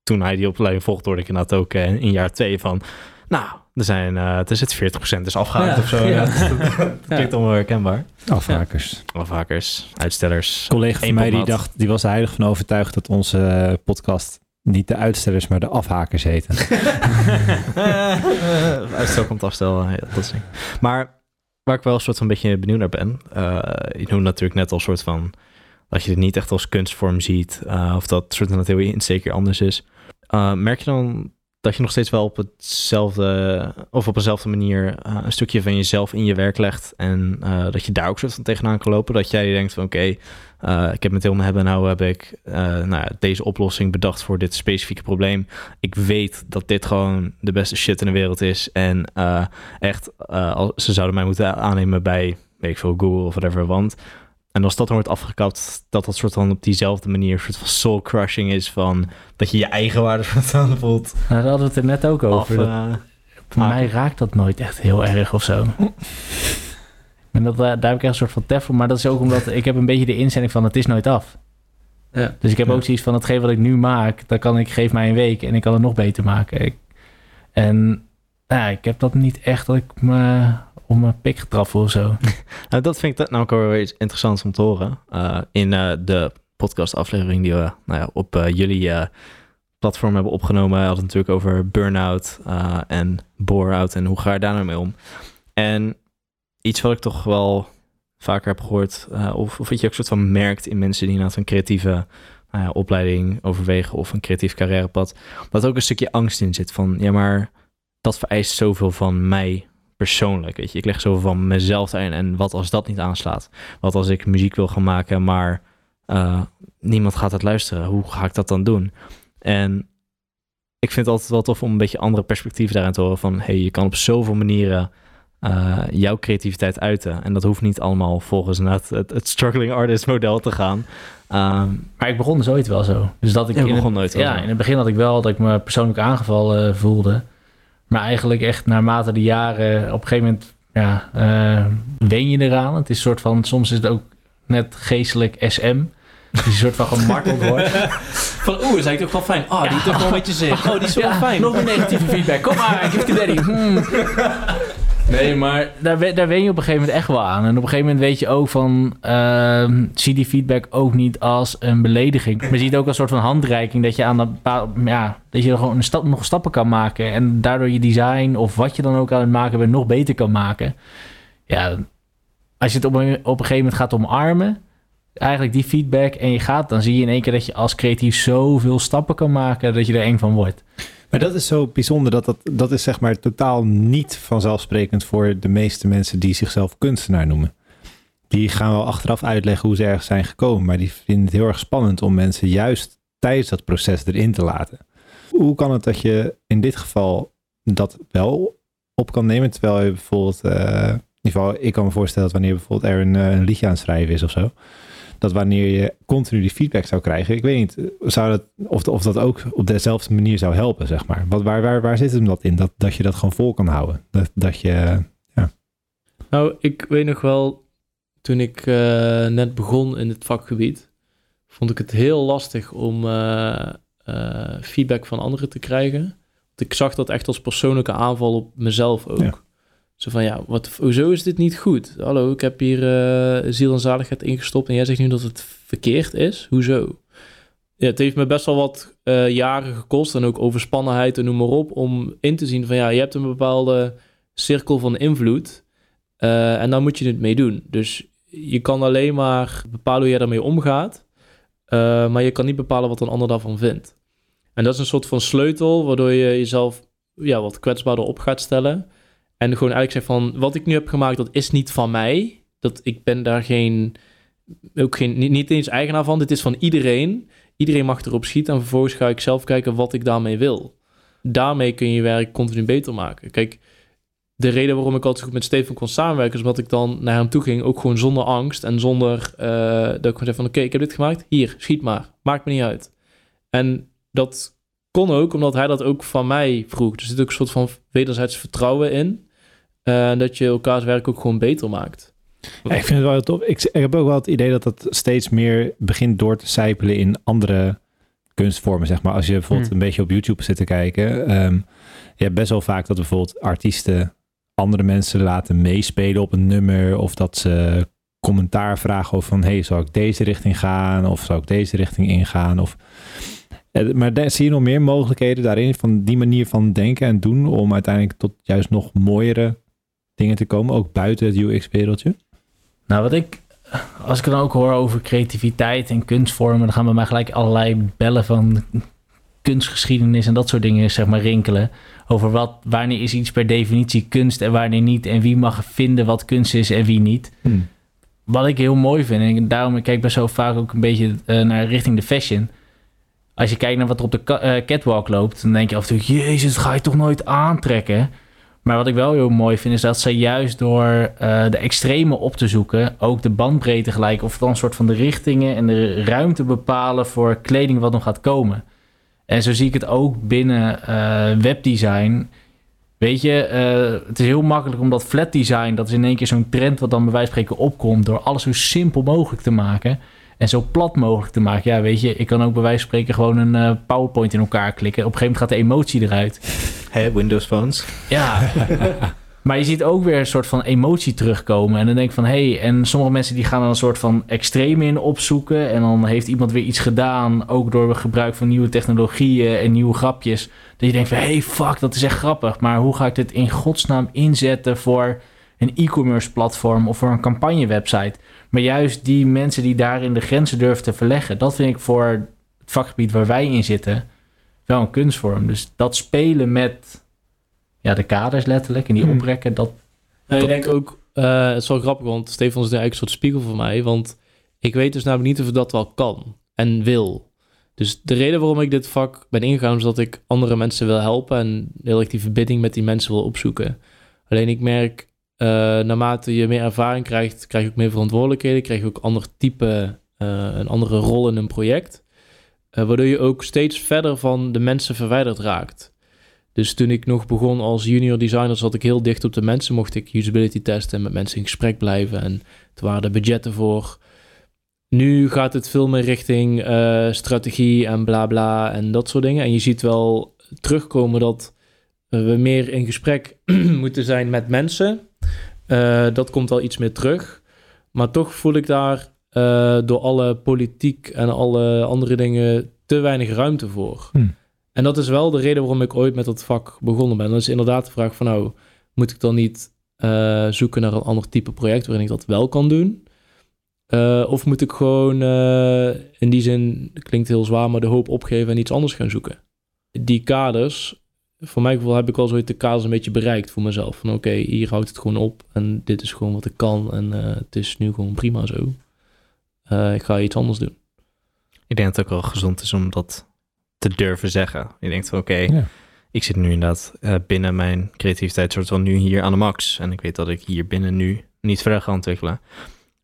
toen hij die opleiding volgde, hoorde ik inderdaad ook uh, in jaar twee van... Nou, er zijn, uh, het is het 40% is afgehaakt ja, of zo. Ja. dat, klinkt allemaal herkenbaar. Afhakers. Ja. Afhakers, uitstellers. Een collega van mij die dacht, die was er heilig van overtuigd dat onze podcast niet de uitstellers, maar de afhakers heten. Uitstel komt afstel, ja, dat is Maar waar ik wel een soort van een beetje benieuwd naar ben. Uh, je noemde natuurlijk net al een soort van dat je het niet echt als kunstvorm ziet. Uh, of dat soort van dat heel insteek anders is. Uh, merk je dan dat je nog steeds wel op hetzelfde of op dezelfde manier uh, een stukje van jezelf in je werk legt en uh, dat je daar ook soort van tegenaan kan lopen. Dat jij denkt van oké, uh, ik heb met heel mijn hebben nou heb ik nou ja, deze oplossing bedacht voor dit specifieke probleem. Ik weet dat dit gewoon de beste shit in de wereld is en echt, als, ze zouden mij moeten aannemen bij weet ik veel Google of whatever, want en als dat dan wordt afgekapt, dat dat soort van op diezelfde manier een soort van soul crushing is van dat je je eigen waarde van voelt. Nou, daar hadden we het er net ook over. Af, uh, voor mij raakt dat nooit echt heel erg of zo. en dat, daar heb ik echt een soort van tef voor. Maar dat is ook omdat ik heb een beetje de inzending van het is nooit af. Ja. Dus ik heb ook zoiets van hetgeen wat ik nu maak, dan kan ik, geef mij een week en ik kan het nog beter maken. Ik, en nou, ik heb dat niet echt dat ik me om een pik getrapt of zo. nou, dat vind ik nou ook wel iets interessants om te horen. Uh, in uh, de podcastaflevering die we nou ja, op uh, jullie platform hebben opgenomen, hadden het natuurlijk over burn-out en bore-out en hoe ga je daar nou mee om. En iets wat ik toch wel vaker heb gehoord, of, of wat je ook soort van merkt in mensen die inderdaad een creatieve nou opleiding overwegen of een creatief carrièrepad, dat ook een stukje angst in zit van, ja maar dat vereist zoveel van mij persoonlijk. Weet je, ik leg zoveel van mezelf in. En wat als dat niet aanslaat? Wat als ik muziek wil gaan maken, maar uh, niemand gaat het luisteren? Hoe ga ik dat dan doen? En ik vind het altijd wel tof om een beetje andere perspectieven daarin te horen. Van hey, je kan op zoveel manieren uh, jouw creativiteit uiten. En dat hoeft niet allemaal volgens het, het, het struggling artist model te gaan. Um, maar ik begon dus ooit wel zo. Dus dat ik ja, begon nooit. Ja, in het begin had ik wel dat ik me persoonlijk aangevallen voelde. Maar eigenlijk echt naarmate de jaren op een gegeven moment ja, uh, wen je eraan. Het is een soort van, soms is het ook net geestelijk SM. Die een soort van gemarteld wordt. Van oeh, is eigenlijk toch wel fijn. Oh, die ja. toch wel een beetje zin. Oh, die is wel fijn. Nog een negatieve feedback. Kom maar, ik heb daddy. Hmm. Nee, maar daar, daar wen je op een gegeven moment echt wel aan. En op een gegeven moment weet je ook van... Uh, zie die feedback ook niet als een belediging. Maar zie het ook als een soort van handreiking... dat je, aan de, ja, dat je gewoon een stap, nog stappen kan maken... en daardoor je design of wat je dan ook aan het maken bent... nog beter kan maken. Ja, als je het op een, op een gegeven moment gaat omarmen... eigenlijk die feedback en je gaat... dan zie je in één keer dat je als creatief zoveel stappen kan maken... dat je er eng van wordt. Maar dat is zo bijzonder dat dat, dat is zeg maar totaal niet vanzelfsprekend voor de meeste mensen die zichzelf kunstenaar noemen. Die gaan wel achteraf uitleggen hoe ze ergens zijn gekomen, maar die vinden het heel erg spannend om mensen juist tijdens dat proces erin te laten. Hoe kan het dat je in dit geval dat wel op kan nemen. Terwijl je bijvoorbeeld, eh, in ieder geval, ik kan me voorstellen dat wanneer bijvoorbeeld er een, eh, een liedje aan het schrijven is of zo. Dat wanneer je continu die feedback zou krijgen, ik weet niet, zou dat, of, of dat ook op dezelfde manier zou helpen, zeg maar. Wat, waar, waar, waar zit hem dat in? Dat, dat je dat gewoon vol kan houden. Dat, dat je, Nou, ik weet nog wel, toen ik eh, net begon in het vakgebied, vond ik het heel lastig om eh, eh, feedback van anderen te krijgen. Want ik zag dat echt als persoonlijke aanval op mezelf ook. Ja. Zo van, ja, wat, hoezo is dit niet goed? Hallo, ik heb hier eh, ziel en zaligheid ingestopt en jij zegt nu dat het verkeerd is? Hoezo? Ja, het heeft me best wel wat eh, jaren gekost en ook overspannenheid en noem maar op, om in te zien van, ja, je hebt een bepaalde cirkel van invloed eh, en daar moet je het mee doen. Dus je kan alleen maar bepalen hoe je daarmee omgaat, maar je kan niet bepalen wat een ander daarvan vindt. En dat is een soort van sleutel waardoor je jezelf ja, wat kwetsbaarder op gaat stellen. En gewoon eigenlijk zegt van, wat ik nu heb gemaakt, dat is niet van mij. Dat ik ben daar geen, ook geen, niet, niet eens eigenaar van. Dit is van iedereen. Iedereen mag erop schieten en vervolgens ga ik zelf kijken wat ik daarmee wil. Daarmee kun je je werk continu beter maken. Kijk, de reden waarom ik altijd goed met Steven kon samenwerken... is omdat ik dan naar hem toe ging, ook gewoon zonder angst... en zonder eh, dat ik gewoon zei van... oké, ik heb dit gemaakt, hier, schiet maar. Maakt me niet uit. En dat kon ook, omdat hij dat ook van mij vroeg. Dus er zit ook een soort van wederzijds vertrouwen in... eh, dat je elkaars werk ook gewoon beter maakt. Ja, ik vind het wel heel tof. Ik, ik heb ook wel het idee dat dat steeds meer begint door te sijpelen in andere kunstvormen, zeg maar. Als je bijvoorbeeld Hmm. een beetje op YouTube zit te kijken. ehm, je hebt best wel vaak dat bijvoorbeeld artiesten andere mensen laten meespelen op een nummer. Of dat ze commentaar vragen over van... hey, zou ik deze richting gaan? Of zou ik deze richting ingaan? Of... Eh, Maar daar zie je nog meer mogelijkheden daarin... van die manier van denken en doen... om uiteindelijk tot juist nog mooiere dingen te komen. Ook buiten het UX-wereldje. Nou, wat ik, als ik dan ook hoor over creativiteit en kunstvormen, dan gaan bij mij gelijk allerlei bellen van kunstgeschiedenis en dat soort dingen, zeg maar, rinkelen. Over wat, wanneer is iets per definitie kunst en wanneer niet. En wie mag vinden wat kunst is en wie niet. Hmm. Wat ik heel mooi vind, en daarom ik kijk best zo vaak ook een beetje eh, naar richting de fashion. Als je kijkt naar wat er op de eh, catwalk loopt, dan denk je af en toe, jezus, dat ga je toch nooit aantrekken. Maar wat ik wel heel mooi vind, is dat ze juist door eh, de extreme op te zoeken, ook de bandbreedte gelijk, of dan een soort van de richtingen en de ruimte bepalen voor kleding wat nog gaat komen. En zo zie ik het ook binnen eh, webdesign. Weet je, eh, het is heel makkelijk omdat flat design, dat is in één keer zo'n trend wat dan bij wijze van spreken opkomt, door alles zo simpel mogelijk te maken en zo plat mogelijk te maken. Ja, weet je, ik kan ook bij wijze van spreken gewoon een eh, PowerPoint in elkaar klikken. Op een gegeven moment gaat de emotie eruit. Hè, Windows Phones. Ja. maar je ziet ook weer een soort van emotie terugkomen. En dan denk ik van, hé, hey, en sommige mensen die gaan dan een soort van extreem in opzoeken. En dan heeft iemand weer iets gedaan, ook door gebruik van nieuwe technologieën en nieuwe grapjes. Dat je denkt van, hé, hey, fuck, dat is echt grappig. Maar hoe ga ik dit in godsnaam inzetten voor een e-commerce platform of voor een campagnewebsite? Maar juist die mensen die daarin de grenzen durven te verleggen, dat vind ik voor het vakgebied waar wij in zitten wel een kunstvorm. Dus dat spelen met ja, de kaders letterlijk en die Hmm. oprekken, dat Ja, ik denk ook, eh, het is wel grappig, want Stefan is eigenlijk een soort spiegel voor mij. Want ik weet dus namelijk niet of ik dat wel kan en wil. Dus de reden waarom ik dit vak ben ingegaan, is dat ik andere mensen wil helpen en heel erg die verbinding met die mensen wil opzoeken. Alleen ik merk, eh, naarmate je meer ervaring krijgt, krijg je ook meer verantwoordelijkheden, krijg je ook ander type, eh, een andere rol in een project. Eh, waardoor je ook steeds verder van de mensen verwijderd raakt. Dus toen ik nog begon als junior designer, zat ik heel dicht op de mensen. Mocht ik usability testen en met mensen in gesprek blijven. En het waren de budgetten voor. Nu gaat het veel meer richting strategie en bla bla en dat soort dingen. En je ziet wel terugkomen dat we meer in gesprek moeten zijn met mensen. Eh, dat komt wel iets meer terug. Maar toch voel ik daar eh, door alle politiek en alle andere dingen te weinig ruimte voor. Hmm. En dat is wel de reden waarom ik ooit met dat vak begonnen ben. Dat is inderdaad de vraag van nou, moet ik dan niet eh, zoeken naar een ander type project waarin ik dat wel kan doen? Of moet ik gewoon in die zin, klinkt heel zwaar, maar de hoop opgeven en iets anders gaan zoeken? Die kaders, voor mijn gevoel heb ik al zoiets de kaders een beetje bereikt voor mezelf. Van oké, hier houdt het gewoon op en dit is gewoon wat ik kan en eh, het is nu gewoon prima zo. Eh, ik ga iets anders doen. Ik denk dat het ook wel gezond is om dat te durven zeggen. Je denkt van oké, Ja. ik zit nu inderdaad uh, binnen mijn creativiteit soort van nu hier aan de max. En ik weet dat ik hier binnen nu niet verder ga ontwikkelen.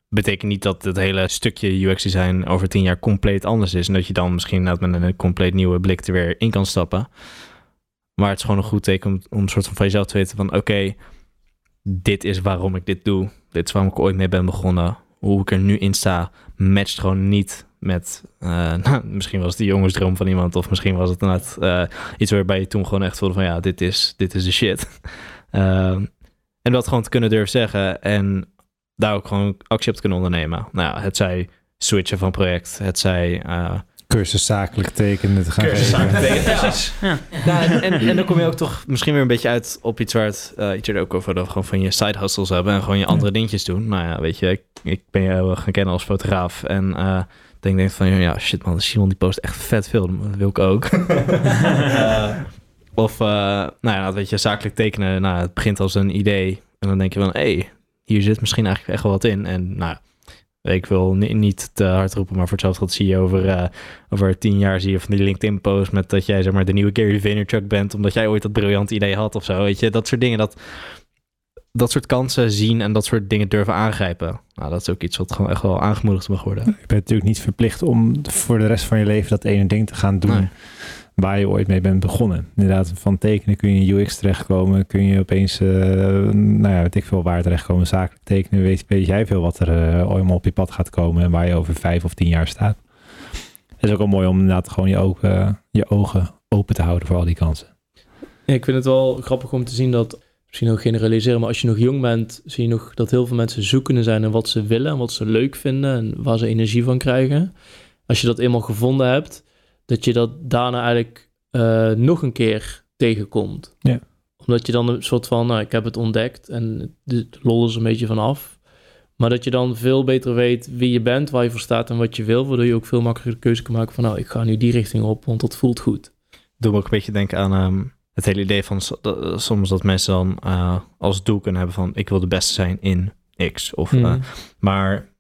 Betekent niet dat het hele stukje UX design over tien jaar compleet anders is. En dat je dan misschien met een compleet nieuwe blik er weer in kan stappen. Maar het is gewoon een goed teken om, een soort van van jezelf te weten van oké, dit is waarom ik dit doe. Dit is waarom ik ooit mee ben begonnen. Hoe ik er nu in sta, matcht gewoon niet met, uh, nou, misschien was het de jongensdroom van iemand, of misschien was het inderdaad uh, iets waarbij je toen gewoon echt voelde van ja, dit is, dit is de shit. Uh, en dat gewoon te kunnen durven zeggen en daar ook gewoon actie op te kunnen ondernemen. Nou het zij switchen van project, het zij cursus zakelijk tekenen te gaan cursus zakelijk tekenen, precies. Ja. ja. en, en, dan kom je ook toch misschien weer een beetje uit op iets waar het uh, iets er ook over dat gewoon van je side hustles hebben en gewoon je andere dingetjes doen. Nou ja, weet je, ik, ik ben jou gaan kennen als fotograaf en uh, denk, denk van ja shit man, Simon die post echt vet veel, dat wil ik ook. uh, of nou ja, weet je, zakelijk tekenen, nou het begint als een idee en dan denk je van hé, hey, hier zit misschien eigenlijk echt wel wat in en nou ik wil niet te hard roepen, maar voor hetzelfde geld zie je over, uh, over tien jaar zie je van die LinkedIn-post met dat jij zeg maar de nieuwe Gary Vaynerchuk bent, omdat jij ooit dat briljant idee had of zo, weet je, dat soort dingen, dat, dat soort kansen zien en dat soort dingen durven aangrijpen. Nou, dat is ook iets wat gewoon echt wel aangemoedigd mag worden. Je bent natuurlijk niet verplicht om voor de rest van je leven dat ene ding te gaan doen. Nee waar je ooit mee bent begonnen. Inderdaad, van tekenen kun je in UX terechtkomen. Kun je opeens, uh, nou ja, weet ik veel waar terechtkomen. Zakelijk tekenen, weet, jij veel wat er uh, ooit op je pad gaat komen. En waar je over vijf of tien jaar staat. Het is ook wel mooi om inderdaad gewoon je ogen, je ogen open te houden voor al die kansen. Ik vind het wel grappig om te zien dat, misschien nog generaliseren, maar als je nog jong bent, zie je nog dat heel veel mensen zoekende zijn in wat ze willen en wat ze leuk vinden en waar ze energie van krijgen. Als je dat eenmaal gevonden hebt, dat je dat daarna eigenlijk uh, nog een keer tegenkomt. Ja. Omdat je dan een soort van, nou, ik heb het ontdekt en de lol is een beetje vanaf. Maar dat je dan veel beter weet wie je bent, waar je voor staat en wat je wil. Waardoor je ook veel makkelijker de keuze kan maken van, nou, ik ga nu die richting op, want dat voelt goed. Doe me ook een beetje denken aan um, het hele idee van soms dat mensen dan uh, als doel kunnen hebben van, ik wil de beste zijn in X. Of, mm. uh, maar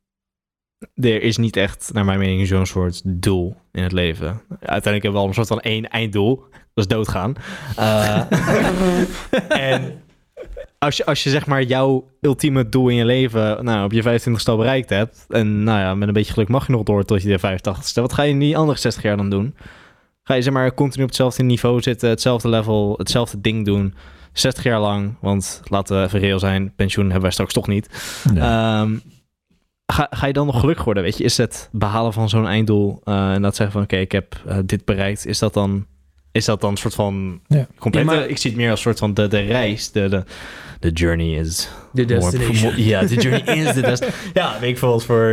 er is niet echt, naar mijn mening, zo'n soort doel in het leven. Uiteindelijk hebben we al een soort van één einddoel. Dat is doodgaan. Uh, en als je, als je zeg maar jouw ultieme doel in je leven nou, op je 25ste al bereikt hebt... en nou ja, met een beetje geluk mag je nog door tot je de 85ste... wat ga je in die andere 60 jaar dan doen? Ga je zeg maar continu op hetzelfde niveau zitten, hetzelfde level, hetzelfde ding doen... 60 jaar lang, want laten we even reëel zijn, pensioen hebben wij straks toch niet. Nee. Um, Ga, ga je dan nog gelukkig worden? Weet je, is het behalen van zo'n einddoel uh, en dat zeggen van oké, ik heb uh, dit bereikt, is dat dan, is dat dan een soort van ja. compleet? Ja, ik zie het meer als een soort van de, de reis, de, de, de journey is. De destination. Ja, de journey is the destination. ja, weet ik veel wat voor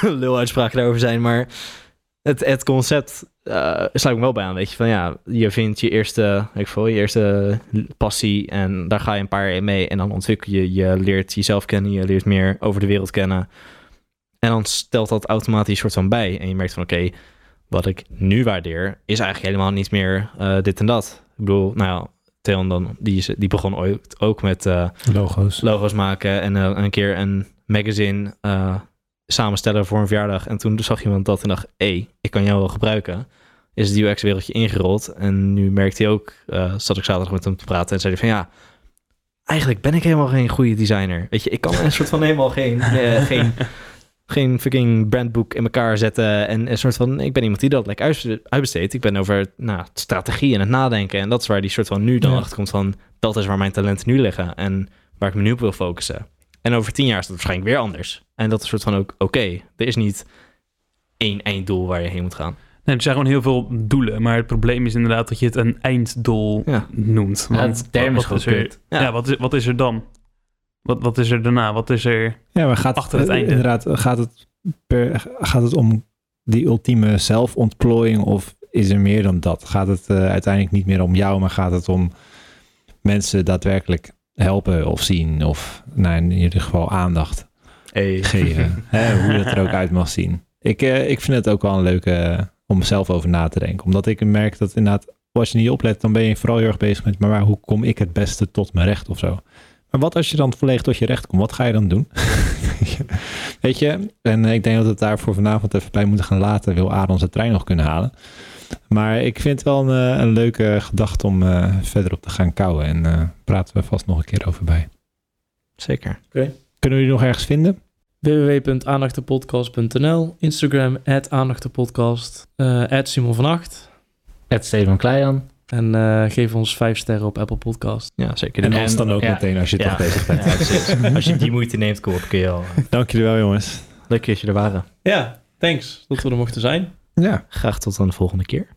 lul uitspraken daarover zijn, maar het, het concept uh, sluit ik wel bij aan, weet je. Van ja, je vindt je eerste, ik voel, je eerste passie en daar ga je een paar jaar mee en dan ontwikkel je, je leert jezelf kennen, je leert meer over de wereld kennen. En dan stelt dat automatisch soort van bij en je merkt van oké, wat ik nu waardeer is eigenlijk helemaal niet meer uh, dit en dat. Ik bedoel, nou ja, Theon dan, die, is, die begon ooit ook met uh, logo's. logo's maken en een keer een magazine samenstellen voor een verjaardag. En toen zag iemand dat en dacht, hé, hey, ik kan jou wel gebruiken. Is het UX-wereldje ingerold. En nu merkte hij ook, uh, zat ik zaterdag met hem te praten en zei hij van ja, eigenlijk ben ik helemaal geen goede designer. Weet je, ik kan een soort van helemaal geen, uh, geen, geen fucking brandboek in elkaar zetten. En een soort van, ik ben iemand die dat lekker uitbesteedt. Ik ben over nou, strategie en het nadenken. En dat is waar die soort van nu dan ja. achter komt van, dat is waar mijn talenten nu liggen. En waar ik me nu op wil focussen. En over tien jaar is dat waarschijnlijk weer anders. En dat is soort van ook oké. Okay. Er is niet één einddoel waar je heen moet gaan. Nee, er zijn gewoon heel veel doelen. Maar het probleem is inderdaad dat je het een einddoel ja. noemt. Want ja, term is wat, er, ja. ja, wat, is, wat is er dan? Wat, wat is er daarna? Wat is er ja, maar gaat, achter het einde? Inderdaad, gaat het, per, gaat het om die ultieme zelfontplooiing of is er meer dan dat? Gaat het uh, uiteindelijk niet meer om jou, maar gaat het om mensen daadwerkelijk helpen of zien of nou, in ieder geval aandacht hey. geven. hè, hoe dat er ook uit mag zien. Ik, uh, ik vind het ook wel een leuke uh, om zelf over na te denken. Omdat ik merk dat inderdaad, als je niet oplet, dan ben je vooral heel erg bezig met, maar hoe kom ik het beste tot mijn recht of zo. Maar wat als je dan volledig tot je recht komt? Wat ga je dan doen? Weet je, en ik denk dat we het daar voor vanavond even bij moeten gaan laten. Wil Aaron zijn trein nog kunnen halen? Maar ik vind het wel een, eh, een leuke gedachte om eh, verder op te gaan kouwen. En eh, praten we vast nog een keer over bij. Zeker. Kunnen we jullie nog ergens vinden? www.aandachtenpodcast.nl Instagram, aandachtenpodcast, eh Simon van Acht. Steven Kleijan. En eh, geef ons vijf sterren op Apple Podcast. Ja, zeker. En En- ons dan ook ja. meteen als je Ja. toch bezig bent. Ja. Als je die moeite neemt, kom op, kun je al. Dank jullie wel, jongens. Leuk dat je er waren. Ja, thanks dat we er mochten zijn. Ja. Graag tot dan de volgende keer.